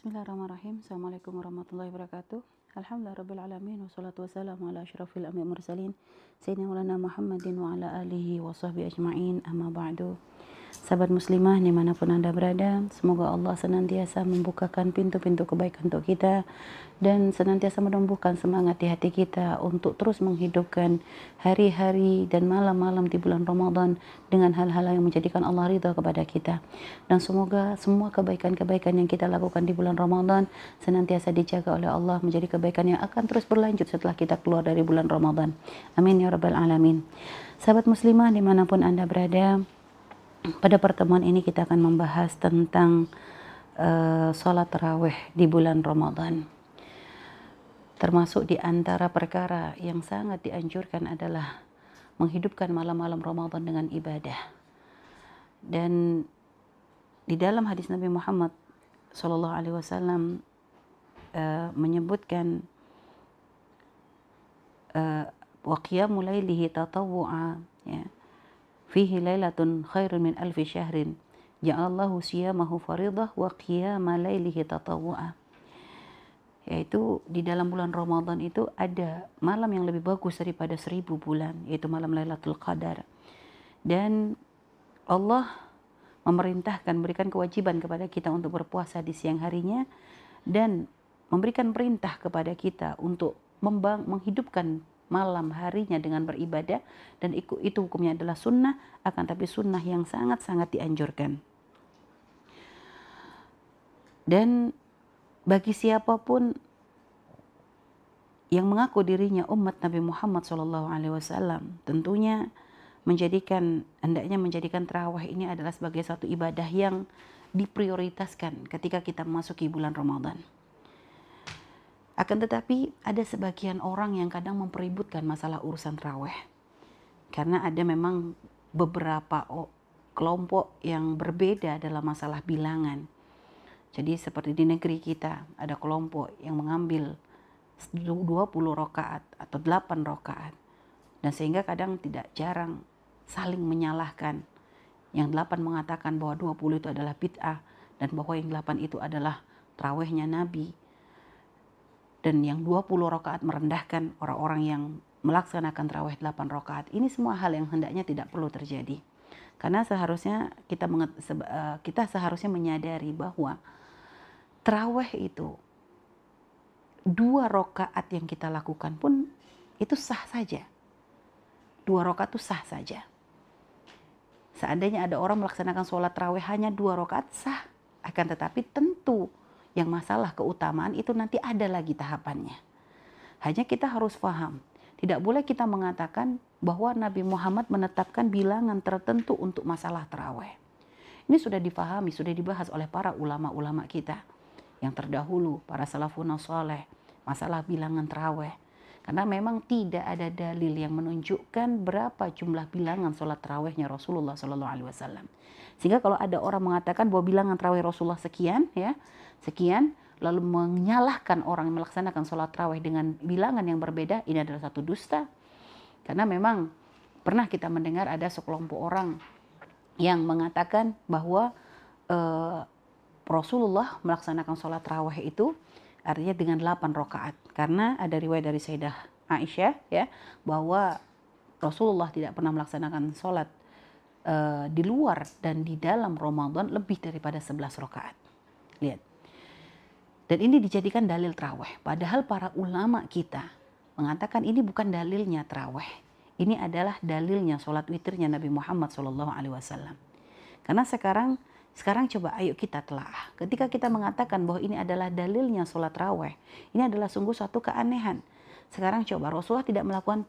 Bismillahirrahmanirrahim. Assalamualaikum warahmatullahi wabarakatuh. Alhamdulillah rabbil alamin wassalatu wassalamu ala asyrafil anbiya'i mursalin sayyidina Muhammadin wa ala alihi wa sahbihi ajma'in. Amma ba'du. Sahabat muslimah di mana pun anda berada, semoga Allah senantiasa membukakan pintu-pintu kebaikan untuk kita dan senantiasa menumbuhkan semangat di hati kita untuk terus menghidupkan hari-hari dan malam-malam di bulan Ramadan dengan hal-hal yang menjadikan Allah ridha kepada kita. Dan semoga semua kebaikan-kebaikan yang kita lakukan di bulan Ramadan senantiasa dijaga oleh Allah menjadi kebaikan yang akan terus berlanjut setelah kita keluar dari bulan Ramadan. Amin ya rabbal alamin. Sahabat muslimah di mana pun anda berada, pada pertemuan ini kita akan membahas tentang uh, sholat taraweh di bulan Ramadan. Termasuk di antara perkara yang sangat dianjurkan adalah menghidupkan malam-malam Ramadan dengan ibadah. Dan di dalam hadis Nabi Muhammad Shallallahu Alaihi Wasallam uh, menyebutkan uh, wa qiyamul lailihi tatawwu'a ya fihi lailatun khairun min alfi syahrin. Ja'allahu siyamahu faridah wa qiyama lailihi tatawu'a yaitu di dalam bulan Ramadan itu ada malam yang lebih bagus daripada seribu bulan yaitu malam Lailatul Qadar. Dan Allah memerintahkan memberikan kewajiban kepada kita untuk berpuasa di siang harinya dan memberikan perintah kepada kita untuk membang, menghidupkan malam harinya dengan beribadah dan itu, itu hukumnya adalah sunnah akan tapi sunnah yang sangat-sangat dianjurkan dan bagi siapa pun yang mengaku dirinya umat Nabi Muhammad SAW tentunya menjadikan hendaknya menjadikan terawih ini adalah sebagai satu ibadah yang diprioritaskan ketika kita memasuki bulan Ramadan. Akan tetapi ada sebagian orang yang kadang mempeributkan masalah urusan raweh. Karena ada memang beberapa kelompok yang berbeda dalam masalah bilangan. Jadi seperti di negeri kita ada kelompok yang mengambil 20 rokaat atau 8 rokaat. Dan sehingga kadang tidak jarang saling menyalahkan. Yang 8 mengatakan bahwa 20 itu adalah bid'ah dan bahwa yang 8 itu adalah terawihnya Nabi dan yang 20 rakaat merendahkan orang-orang yang melaksanakan terawih 8 rakaat. Ini semua hal yang hendaknya tidak perlu terjadi. Karena seharusnya kita eh, kita seharusnya menyadari bahwa terawih itu dua rakaat yang kita lakukan pun itu sah saja. Dua rakaat itu sah saja. Seandainya ada orang melaksanakan sholat terawih hanya dua rakaat sah. Akan tetapi tentu yang masalah keutamaan itu nanti ada lagi tahapannya. Hanya kita harus paham, tidak boleh kita mengatakan bahwa Nabi Muhammad menetapkan bilangan tertentu untuk masalah terawih. Ini sudah difahami, sudah dibahas oleh para ulama-ulama kita yang terdahulu, para salafun soleh, masalah bilangan terawih. Karena memang tidak ada dalil yang menunjukkan berapa jumlah bilangan sholat terawihnya Rasulullah Wasallam. Sehingga kalau ada orang mengatakan bahwa bilangan terawih Rasulullah sekian, ya sekian, lalu menyalahkan orang yang melaksanakan sholat terawih dengan bilangan yang berbeda, ini adalah satu dusta. Karena memang pernah kita mendengar ada sekelompok orang yang mengatakan bahwa uh, Rasulullah melaksanakan sholat terawih itu artinya dengan 8 rakaat karena ada riwayat dari Sayyidah Aisyah ya bahwa Rasulullah tidak pernah melaksanakan sholat uh, di luar dan di dalam Ramadan lebih daripada 11 rakaat. Lihat. Dan ini dijadikan dalil traweh. Padahal para ulama kita mengatakan ini bukan dalilnya traweh. Ini adalah dalilnya sholat witirnya Nabi Muhammad SAW. Karena sekarang sekarang coba ayo kita telah. Ketika kita mengatakan bahwa ini adalah dalilnya sholat raweh, ini adalah sungguh suatu keanehan. Sekarang coba Rasulullah tidak melakukan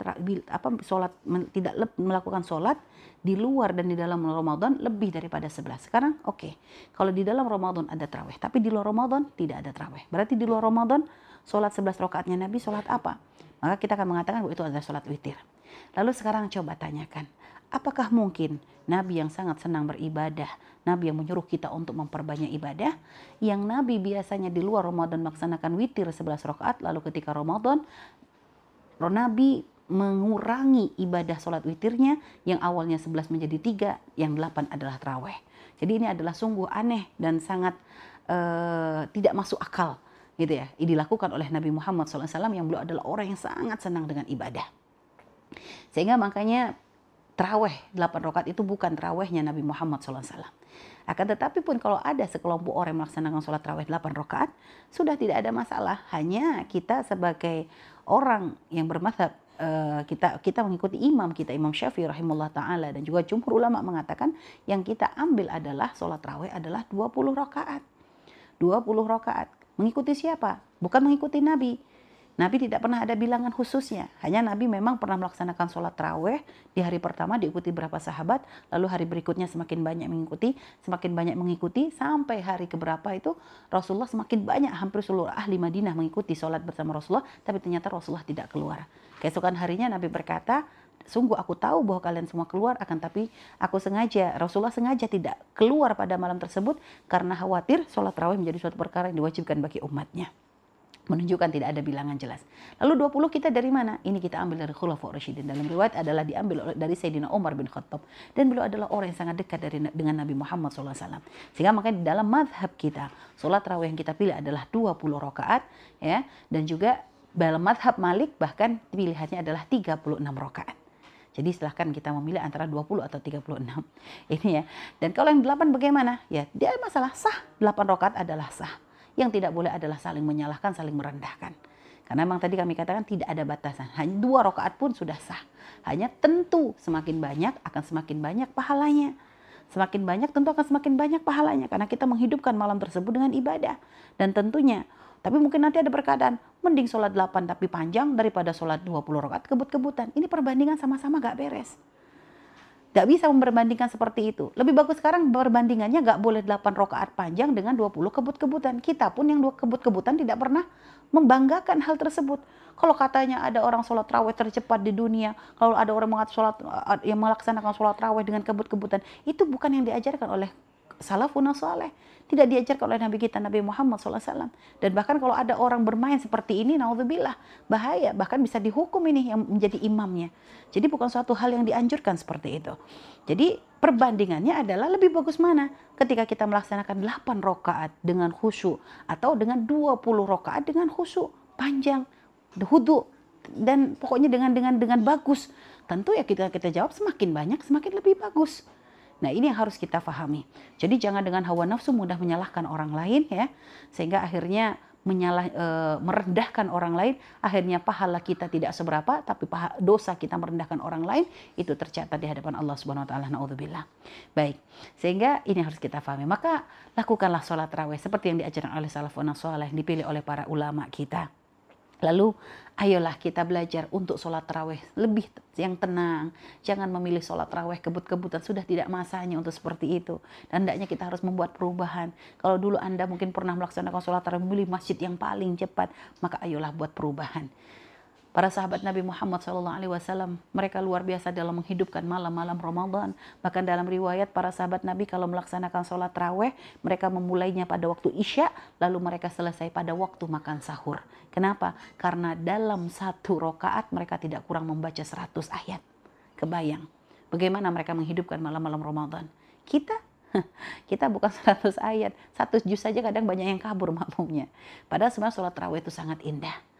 apa sholat tidak melakukan sholat di luar dan di dalam Ramadan lebih daripada 11. Sekarang oke, okay. kalau di dalam Ramadan ada terawih, tapi di luar Ramadan tidak ada terawih. Berarti di luar Ramadan sholat 11 rakaatnya Nabi sholat apa? Maka kita akan mengatakan bahwa itu adalah sholat witir. Lalu sekarang coba tanyakan, Apakah mungkin Nabi yang sangat senang beribadah, Nabi yang menyuruh kita untuk memperbanyak ibadah, yang Nabi biasanya di luar Ramadan melaksanakan witir 11 rakaat, lalu ketika Ramadan, Nabi mengurangi ibadah sholat witirnya yang awalnya 11 menjadi 3, yang 8 adalah terawih. Jadi ini adalah sungguh aneh dan sangat uh, tidak masuk akal gitu ya. Dilakukan oleh Nabi Muhammad SAW yang beliau adalah orang yang sangat senang dengan ibadah. Sehingga makanya terawih 8 rakaat itu bukan terawihnya Nabi Muhammad SAW akan tetapi pun kalau ada sekelompok orang yang melaksanakan sholat terawih 8 rakaat sudah tidak ada masalah. Hanya kita sebagai orang yang bermadhab Uh, kita kita mengikuti imam kita Imam Syafi'i rahimullah taala dan juga jumhur ulama mengatakan yang kita ambil adalah sholat terawih adalah 20 rakaat. 20 rakaat. Mengikuti siapa? Bukan mengikuti Nabi. Nabi tidak pernah ada bilangan khususnya. Hanya Nabi memang pernah melaksanakan sholat terawih di hari pertama diikuti berapa sahabat, lalu hari berikutnya semakin banyak mengikuti, semakin banyak mengikuti, sampai hari keberapa itu Rasulullah semakin banyak, hampir seluruh ahli Madinah mengikuti sholat bersama Rasulullah, tapi ternyata Rasulullah tidak keluar. Keesokan harinya Nabi berkata, sungguh aku tahu bahwa kalian semua keluar akan tapi aku sengaja Rasulullah sengaja tidak keluar pada malam tersebut karena khawatir sholat terawih menjadi suatu perkara yang diwajibkan bagi umatnya menunjukkan tidak ada bilangan jelas. Lalu 20 kita dari mana? Ini kita ambil dari Khulafa Rasyidin. Dalam riwayat adalah diambil dari Sayyidina Umar bin Khattab. Dan beliau adalah orang yang sangat dekat dari dengan Nabi Muhammad SAW. Sehingga makanya di dalam madhab kita, sholat raweh yang kita pilih adalah 20 rakaat ya Dan juga dalam madhab Malik bahkan pilihannya adalah 36 rakaat. Jadi silahkan kita memilih antara 20 atau 36. Ini ya. Dan kalau yang 8 bagaimana? Ya, dia masalah sah. 8 rakaat adalah sah. Yang tidak boleh adalah saling menyalahkan, saling merendahkan. Karena memang tadi kami katakan tidak ada batasan. Hanya dua rakaat pun sudah sah. Hanya tentu semakin banyak akan semakin banyak pahalanya. Semakin banyak tentu akan semakin banyak pahalanya. Karena kita menghidupkan malam tersebut dengan ibadah. Dan tentunya tapi mungkin nanti ada perkataan, mending sholat 8 tapi panjang daripada sholat 20 rakaat kebut-kebutan. Ini perbandingan sama-sama gak beres. Gak bisa memperbandingkan seperti itu. Lebih bagus sekarang perbandingannya gak boleh 8 rokaat panjang dengan 20 kebut-kebutan. Kita pun yang dua kebut-kebutan tidak pernah membanggakan hal tersebut. Kalau katanya ada orang sholat raweh tercepat di dunia, kalau ada orang sholat, yang melaksanakan sholat raweh dengan kebut-kebutan, itu bukan yang diajarkan oleh salafun saleh tidak diajarkan oleh Nabi kita Nabi Muhammad SAW. Dan bahkan kalau ada orang bermain seperti ini, naudzubillah, bahaya. Bahkan bisa dihukum ini yang menjadi imamnya. Jadi bukan suatu hal yang dianjurkan seperti itu. Jadi perbandingannya adalah lebih bagus mana? Ketika kita melaksanakan 8 rokaat dengan khusyuk atau dengan 20 rokaat dengan khusyuk panjang, hudu dan pokoknya dengan dengan dengan bagus. Tentu ya kita kita jawab semakin banyak semakin lebih bagus. Nah, ini yang harus kita pahami. Jadi jangan dengan hawa nafsu mudah menyalahkan orang lain ya, sehingga akhirnya menyalah e, merendahkan orang lain, akhirnya pahala kita tidak seberapa, tapi paha, dosa kita merendahkan orang lain itu tercatat di hadapan Allah Subhanahu wa taala. Nauzubillah. Baik. Sehingga ini harus kita pahami. Maka lakukanlah sholat raweh seperti yang diajarkan oleh salafun saleh, dipilih oleh para ulama kita. Lalu ayolah kita belajar untuk sholat terawih lebih yang tenang. Jangan memilih sholat terawih kebut-kebutan. Sudah tidak masanya untuk seperti itu. Dan hendaknya kita harus membuat perubahan. Kalau dulu Anda mungkin pernah melaksanakan sholat terawih memilih masjid yang paling cepat. Maka ayolah buat perubahan. Para sahabat Nabi Muhammad SAW, mereka luar biasa dalam menghidupkan malam-malam Ramadan. Bahkan dalam riwayat para sahabat Nabi kalau melaksanakan sholat raweh, mereka memulainya pada waktu Isya, lalu mereka selesai pada waktu makan sahur. Kenapa? Karena dalam satu rokaat mereka tidak kurang membaca 100 ayat. Kebayang. Bagaimana mereka menghidupkan malam-malam Ramadan. Kita kita bukan 100 ayat, satu juz saja kadang banyak yang kabur makmumnya. Padahal sebenarnya sholat raweh itu sangat indah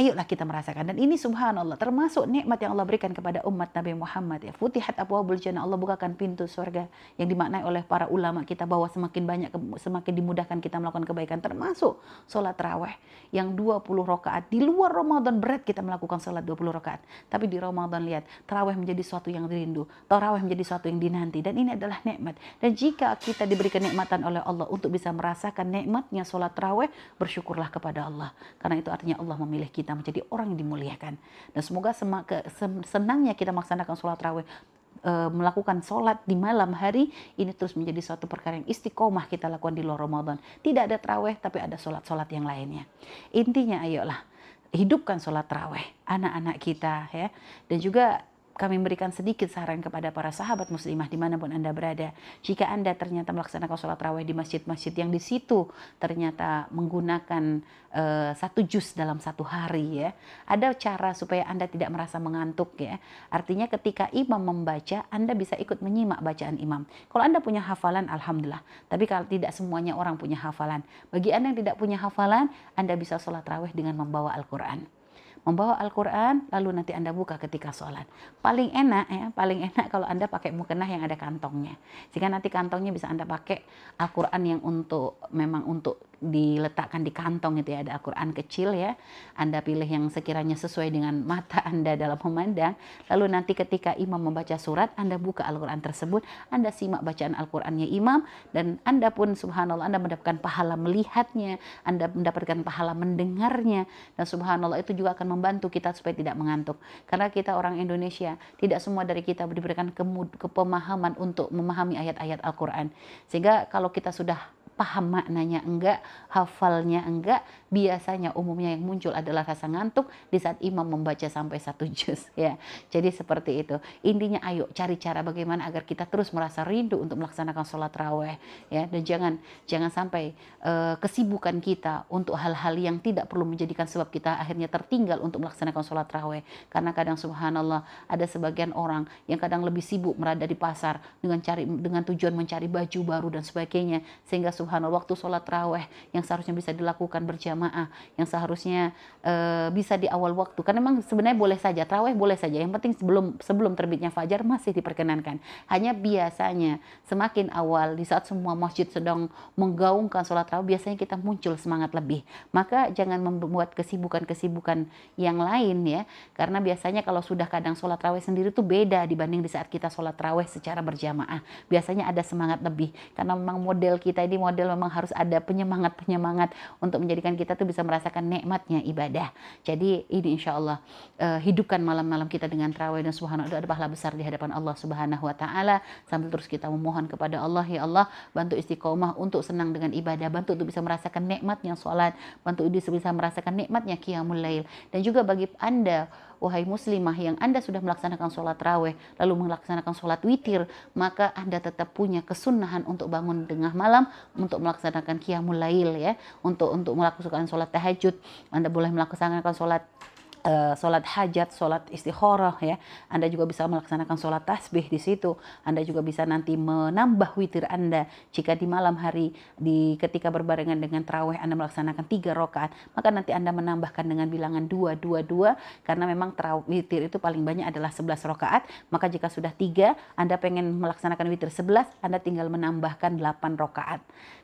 Ayolah kita merasakan. Dan ini subhanallah termasuk nikmat yang Allah berikan kepada umat Nabi Muhammad ya. Futihat abwabul jannah Allah bukakan pintu surga yang dimaknai oleh para ulama kita bahwa semakin banyak semakin dimudahkan kita melakukan kebaikan. Termasuk sholat raweh yang 20 rakaat. Di luar Ramadan berat kita melakukan sholat 20 rakaat. Tapi di Ramadan lihat taraweh menjadi sesuatu yang rindu taraweh menjadi sesuatu yang dinanti. Dan ini adalah nikmat. Dan jika kita diberikan nikmatan oleh Allah untuk bisa merasakan nikmatnya sholat taraweh bersyukurlah kepada Allah. Karena itu artinya Allah memilih kita kita menjadi orang yang dimuliakan. Dan semoga senangnya kita melaksanakan sholat raweh melakukan sholat di malam hari ini terus menjadi suatu perkara yang istiqomah kita lakukan di luar Ramadan. Tidak ada terawih tapi ada sholat-sholat yang lainnya. Intinya ayolah hidupkan sholat terawih anak-anak kita ya dan juga kami berikan sedikit saran kepada para sahabat muslimah di mana pun Anda berada. Jika Anda ternyata melaksanakan sholat raweh di masjid-masjid yang di situ ternyata menggunakan uh, satu juz dalam satu hari ya. Ada cara supaya Anda tidak merasa mengantuk ya. Artinya ketika imam membaca, Anda bisa ikut menyimak bacaan imam. Kalau Anda punya hafalan, Alhamdulillah. Tapi kalau tidak semuanya orang punya hafalan. Bagi Anda yang tidak punya hafalan, Anda bisa sholat raweh dengan membawa Al-Quran membawa Al-Quran, lalu nanti Anda buka ketika sholat. Paling enak ya, paling enak kalau Anda pakai mukena yang ada kantongnya. Sehingga nanti kantongnya bisa Anda pakai Al-Quran yang untuk memang untuk diletakkan di kantong itu ya ada Al-Quran kecil ya. Anda pilih yang sekiranya sesuai dengan mata Anda dalam memandang. Lalu nanti ketika imam membaca surat Anda buka Al-Quran tersebut. Anda simak bacaan Al-Qurannya imam. Dan Anda pun subhanallah Anda mendapatkan pahala melihatnya. Anda mendapatkan pahala mendengarnya. Dan subhanallah itu juga akan membantu kita supaya tidak mengantuk. Karena kita orang Indonesia tidak semua dari kita diberikan kepemahaman untuk memahami ayat-ayat Al-Quran. Sehingga kalau kita sudah paham maknanya enggak, hafalnya enggak, biasanya umumnya yang muncul adalah rasa ngantuk di saat imam membaca sampai satu juz ya. Jadi seperti itu. Intinya ayo cari cara bagaimana agar kita terus merasa rindu untuk melaksanakan sholat raweh ya dan jangan jangan sampai uh, kesibukan kita untuk hal-hal yang tidak perlu menjadikan sebab kita akhirnya tertinggal untuk melaksanakan sholat raweh karena kadang subhanallah ada sebagian orang yang kadang lebih sibuk berada di pasar dengan cari dengan tujuan mencari baju baru dan sebagainya sehingga subhanallah subhanallah waktu sholat raweh yang seharusnya bisa dilakukan berjamaah, yang seharusnya uh, bisa di awal waktu. Karena memang sebenarnya boleh saja, raweh boleh saja. Yang penting sebelum sebelum terbitnya fajar masih diperkenankan. Hanya biasanya semakin awal di saat semua masjid sedang menggaungkan sholat raweh, biasanya kita muncul semangat lebih. Maka jangan membuat kesibukan-kesibukan yang lain ya. Karena biasanya kalau sudah kadang sholat raweh sendiri tuh beda dibanding di saat kita sholat raweh secara berjamaah. Biasanya ada semangat lebih. Karena memang model kita ini model model memang harus ada penyemangat-penyemangat untuk menjadikan kita tuh bisa merasakan nikmatnya ibadah. Jadi ini insya Allah uh, hidupkan malam-malam kita dengan terawih dan subhanallah ada pahala besar di hadapan Allah Subhanahu Wa Taala sambil terus kita memohon kepada Allah ya Allah bantu istiqomah untuk senang dengan ibadah, bantu untuk bisa merasakan nikmatnya sholat, bantu bisa merasakan nikmatnya qiyamul lail dan juga bagi anda wahai muslimah yang Anda sudah melaksanakan sholat raweh, lalu melaksanakan sholat witir, maka Anda tetap punya kesunahan untuk bangun tengah malam, untuk melaksanakan qiyamul lail ya, untuk untuk melakukan sholat tahajud. Anda boleh melaksanakan sholat uh, sholat hajat, sholat istikharah ya. Anda juga bisa melaksanakan sholat tasbih di situ. Anda juga bisa nanti menambah witir Anda jika di malam hari di ketika berbarengan dengan terawih Anda melaksanakan tiga rakaat, maka nanti Anda menambahkan dengan bilangan dua dua dua karena memang terawih witir itu paling banyak adalah 11 rakaat. Maka jika sudah tiga, Anda pengen melaksanakan witir 11, Anda tinggal menambahkan 8 rakaat.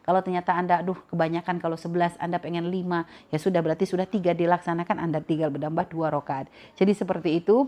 Kalau ternyata Anda aduh kebanyakan kalau 11 Anda pengen 5, ya sudah berarti sudah tiga dilaksanakan Anda tinggal menambah dua rakaat. Jadi seperti itu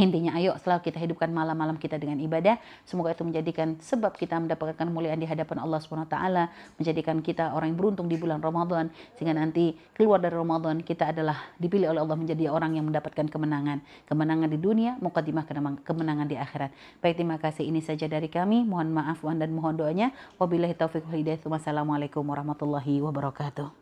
Intinya ayo selalu kita hidupkan malam-malam kita dengan ibadah. Semoga itu menjadikan sebab kita mendapatkan kemuliaan di hadapan Allah Subhanahu wa taala, menjadikan kita orang yang beruntung di bulan Ramadan sehingga nanti keluar dari Ramadan kita adalah dipilih oleh Allah menjadi orang yang mendapatkan kemenangan. Kemenangan di dunia, mukadimah kemenangan di akhirat. Baik, terima kasih ini saja dari kami. Mohon maaf dan mohon doanya. Wabillahi hidayah. Wassalamualaikum warahmatullahi wabarakatuh.